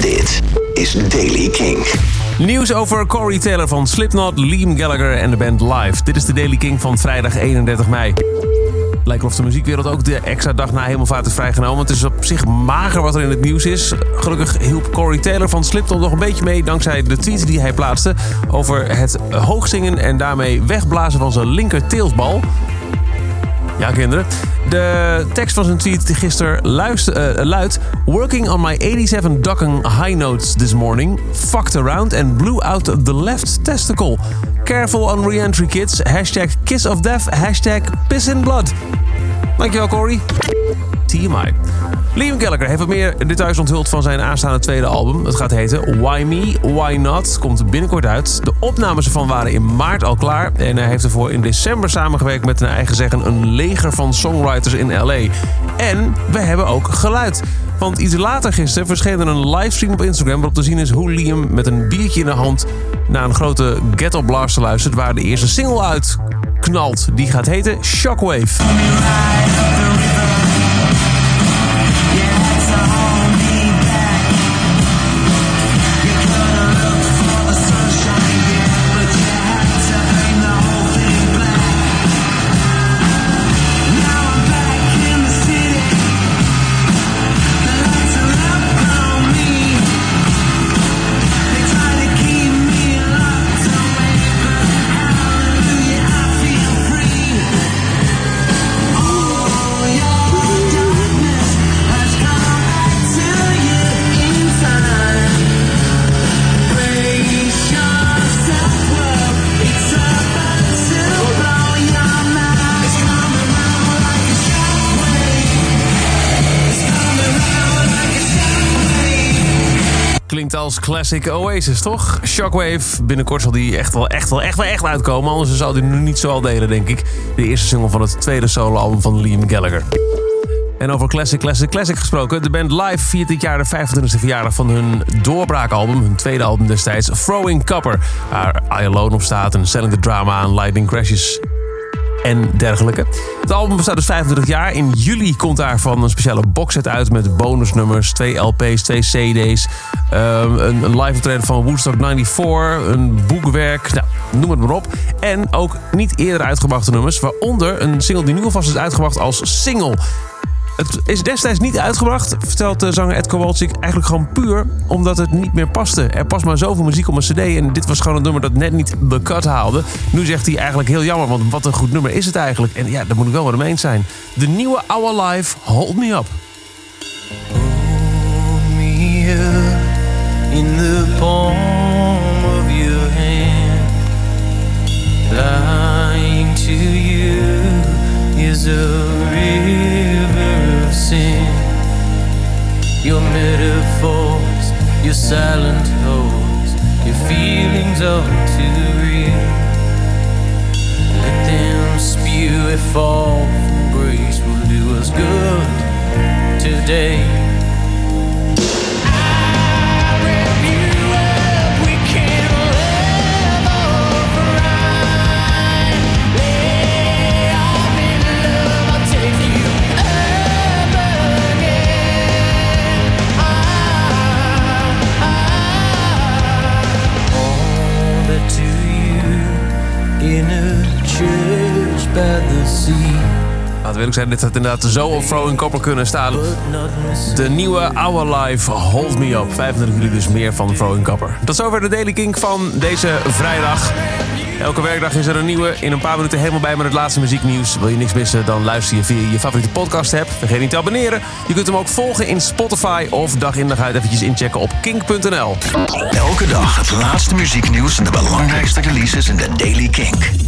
Dit is Daily King. Nieuws over Corey Taylor van Slipknot, Liam Gallagher en de band Live. Dit is de Daily King van vrijdag 31 mei. Lijkt of de muziekwereld ook de extra dag na Hemelvaart is vrijgenomen. Het is op zich mager wat er in het nieuws is. Gelukkig hielp Corey Taylor van Slipknot nog een beetje mee... dankzij de tweets die hij plaatste over het hoogzingen... en daarmee wegblazen van zijn linker teeltbal. Ja, kinderen. De tekst van zijn tweet gisteren uh, luidt... Working on my 87 docking high notes this morning. Fucked around and blew out the left testicle. Careful on re-entry kids. Hashtag kiss of death. Hashtag piss in blood. Dankjewel, Corey. TMI. Liam Gallagher heeft wat meer details onthuld van zijn aanstaande tweede album. Het gaat heten Why Me, Why Not. Komt binnenkort uit. De opnames ervan waren in maart al klaar. En hij heeft ervoor in december samengewerkt met een eigen zeggen een leger van songwriters in LA. En we hebben ook geluid. Want iets later gisteren verscheen er een livestream op Instagram waarop te zien is hoe Liam met een biertje in de hand naar een grote ghetto blaster luistert waar de eerste single uit knalt. Die gaat heten Shockwave. Als classic Oasis, toch? Shockwave. Binnenkort zal die echt wel, echt wel, echt wel echt uitkomen. Anders zal die nu niet zo al delen, denk ik. De eerste single van het tweede soloalbum van Liam Gallagher. En over Classic, Classic, Classic gesproken. De band Live viert dit jaar de 25e verjaardag van hun doorbraakalbum. Hun tweede album destijds, Throwing Copper. Waar I Alone op staat en Selling the Drama en Lightning Crashes en dergelijke. Het album bestaat dus 25 jaar. In juli komt daarvan een speciale boxset uit met bonusnummers, twee LP's, twee CD's, een, een live optreden van Woodstock 94, een boekwerk, nou, noem het maar op. En ook niet eerder uitgebrachte nummers, waaronder een single die nu alvast is uitgebracht als single. Het is destijds niet uitgebracht, vertelt de zanger Ed Kowalczyk, eigenlijk gewoon puur omdat het niet meer paste. Er past maar zoveel muziek op een cd en dit was gewoon een nummer dat net niet cut haalde. Nu zegt hij eigenlijk heel jammer, want wat een goed nummer is het eigenlijk. En ja, daar moet ik wel wat mee eens zijn. De nieuwe Our Life, Hold Me Up. Me in the palm silent hopes, your feelings are too real. Let them spew a fall from grace will do us good today. Laten we eerlijk zijn, dit had inderdaad zo op Throwing Copper kunnen staan. De nieuwe Our Life Hold Me Up. 25 juli dus meer van Throwing Copper. Tot zover de Daily Kink van deze vrijdag. Elke werkdag is er een nieuwe. In een paar minuten helemaal bij met het laatste muzieknieuws. Wil je niks missen, dan luister je via je favoriete podcast app. Vergeet niet te abonneren. Je kunt hem ook volgen in Spotify of dag in dag uit eventjes inchecken op kink.nl. Elke dag het laatste muzieknieuws en de belangrijkste releases in de Daily King.